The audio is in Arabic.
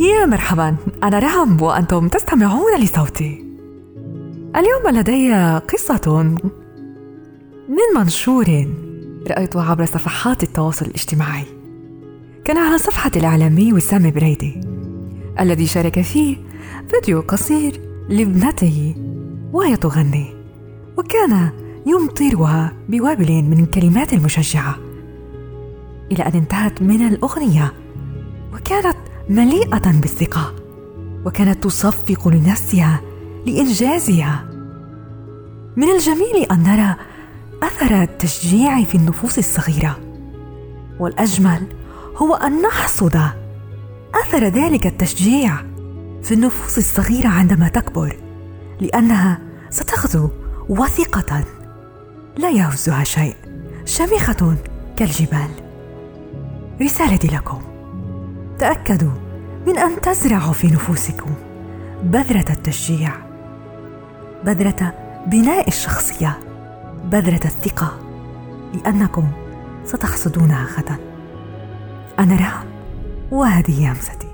يا مرحبا. أنا رهم وأنتم تستمعون لصوتي. اليوم لدي قصة من منشور رأيته عبر صفحات التواصل الاجتماعي. كان على صفحة الإعلامي وسام بريدي الذي شارك فيه فيديو قصير لابنته وهي تغني وكان يمطرها بوابل من الكلمات المشجعة إلى أن انتهت من الأغنية وكانت مليئة بالثقة وكانت تصفق لنفسها لإنجازها. من الجميل أن نرى أثر التشجيع في النفوس الصغيرة والأجمل هو أن نحصد أثر ذلك التشجيع في النفوس الصغيرة عندما تكبر لأنها ستغدو وثقة لا يهزها شيء شميخة كالجبال. رسالتي لكم. تأكدوا من أن تزرعوا في نفوسكم بذرة التشجيع بذرة بناء الشخصية بذرة الثقة لأنكم ستحصدونها غدا. أنا رام وهذه همستي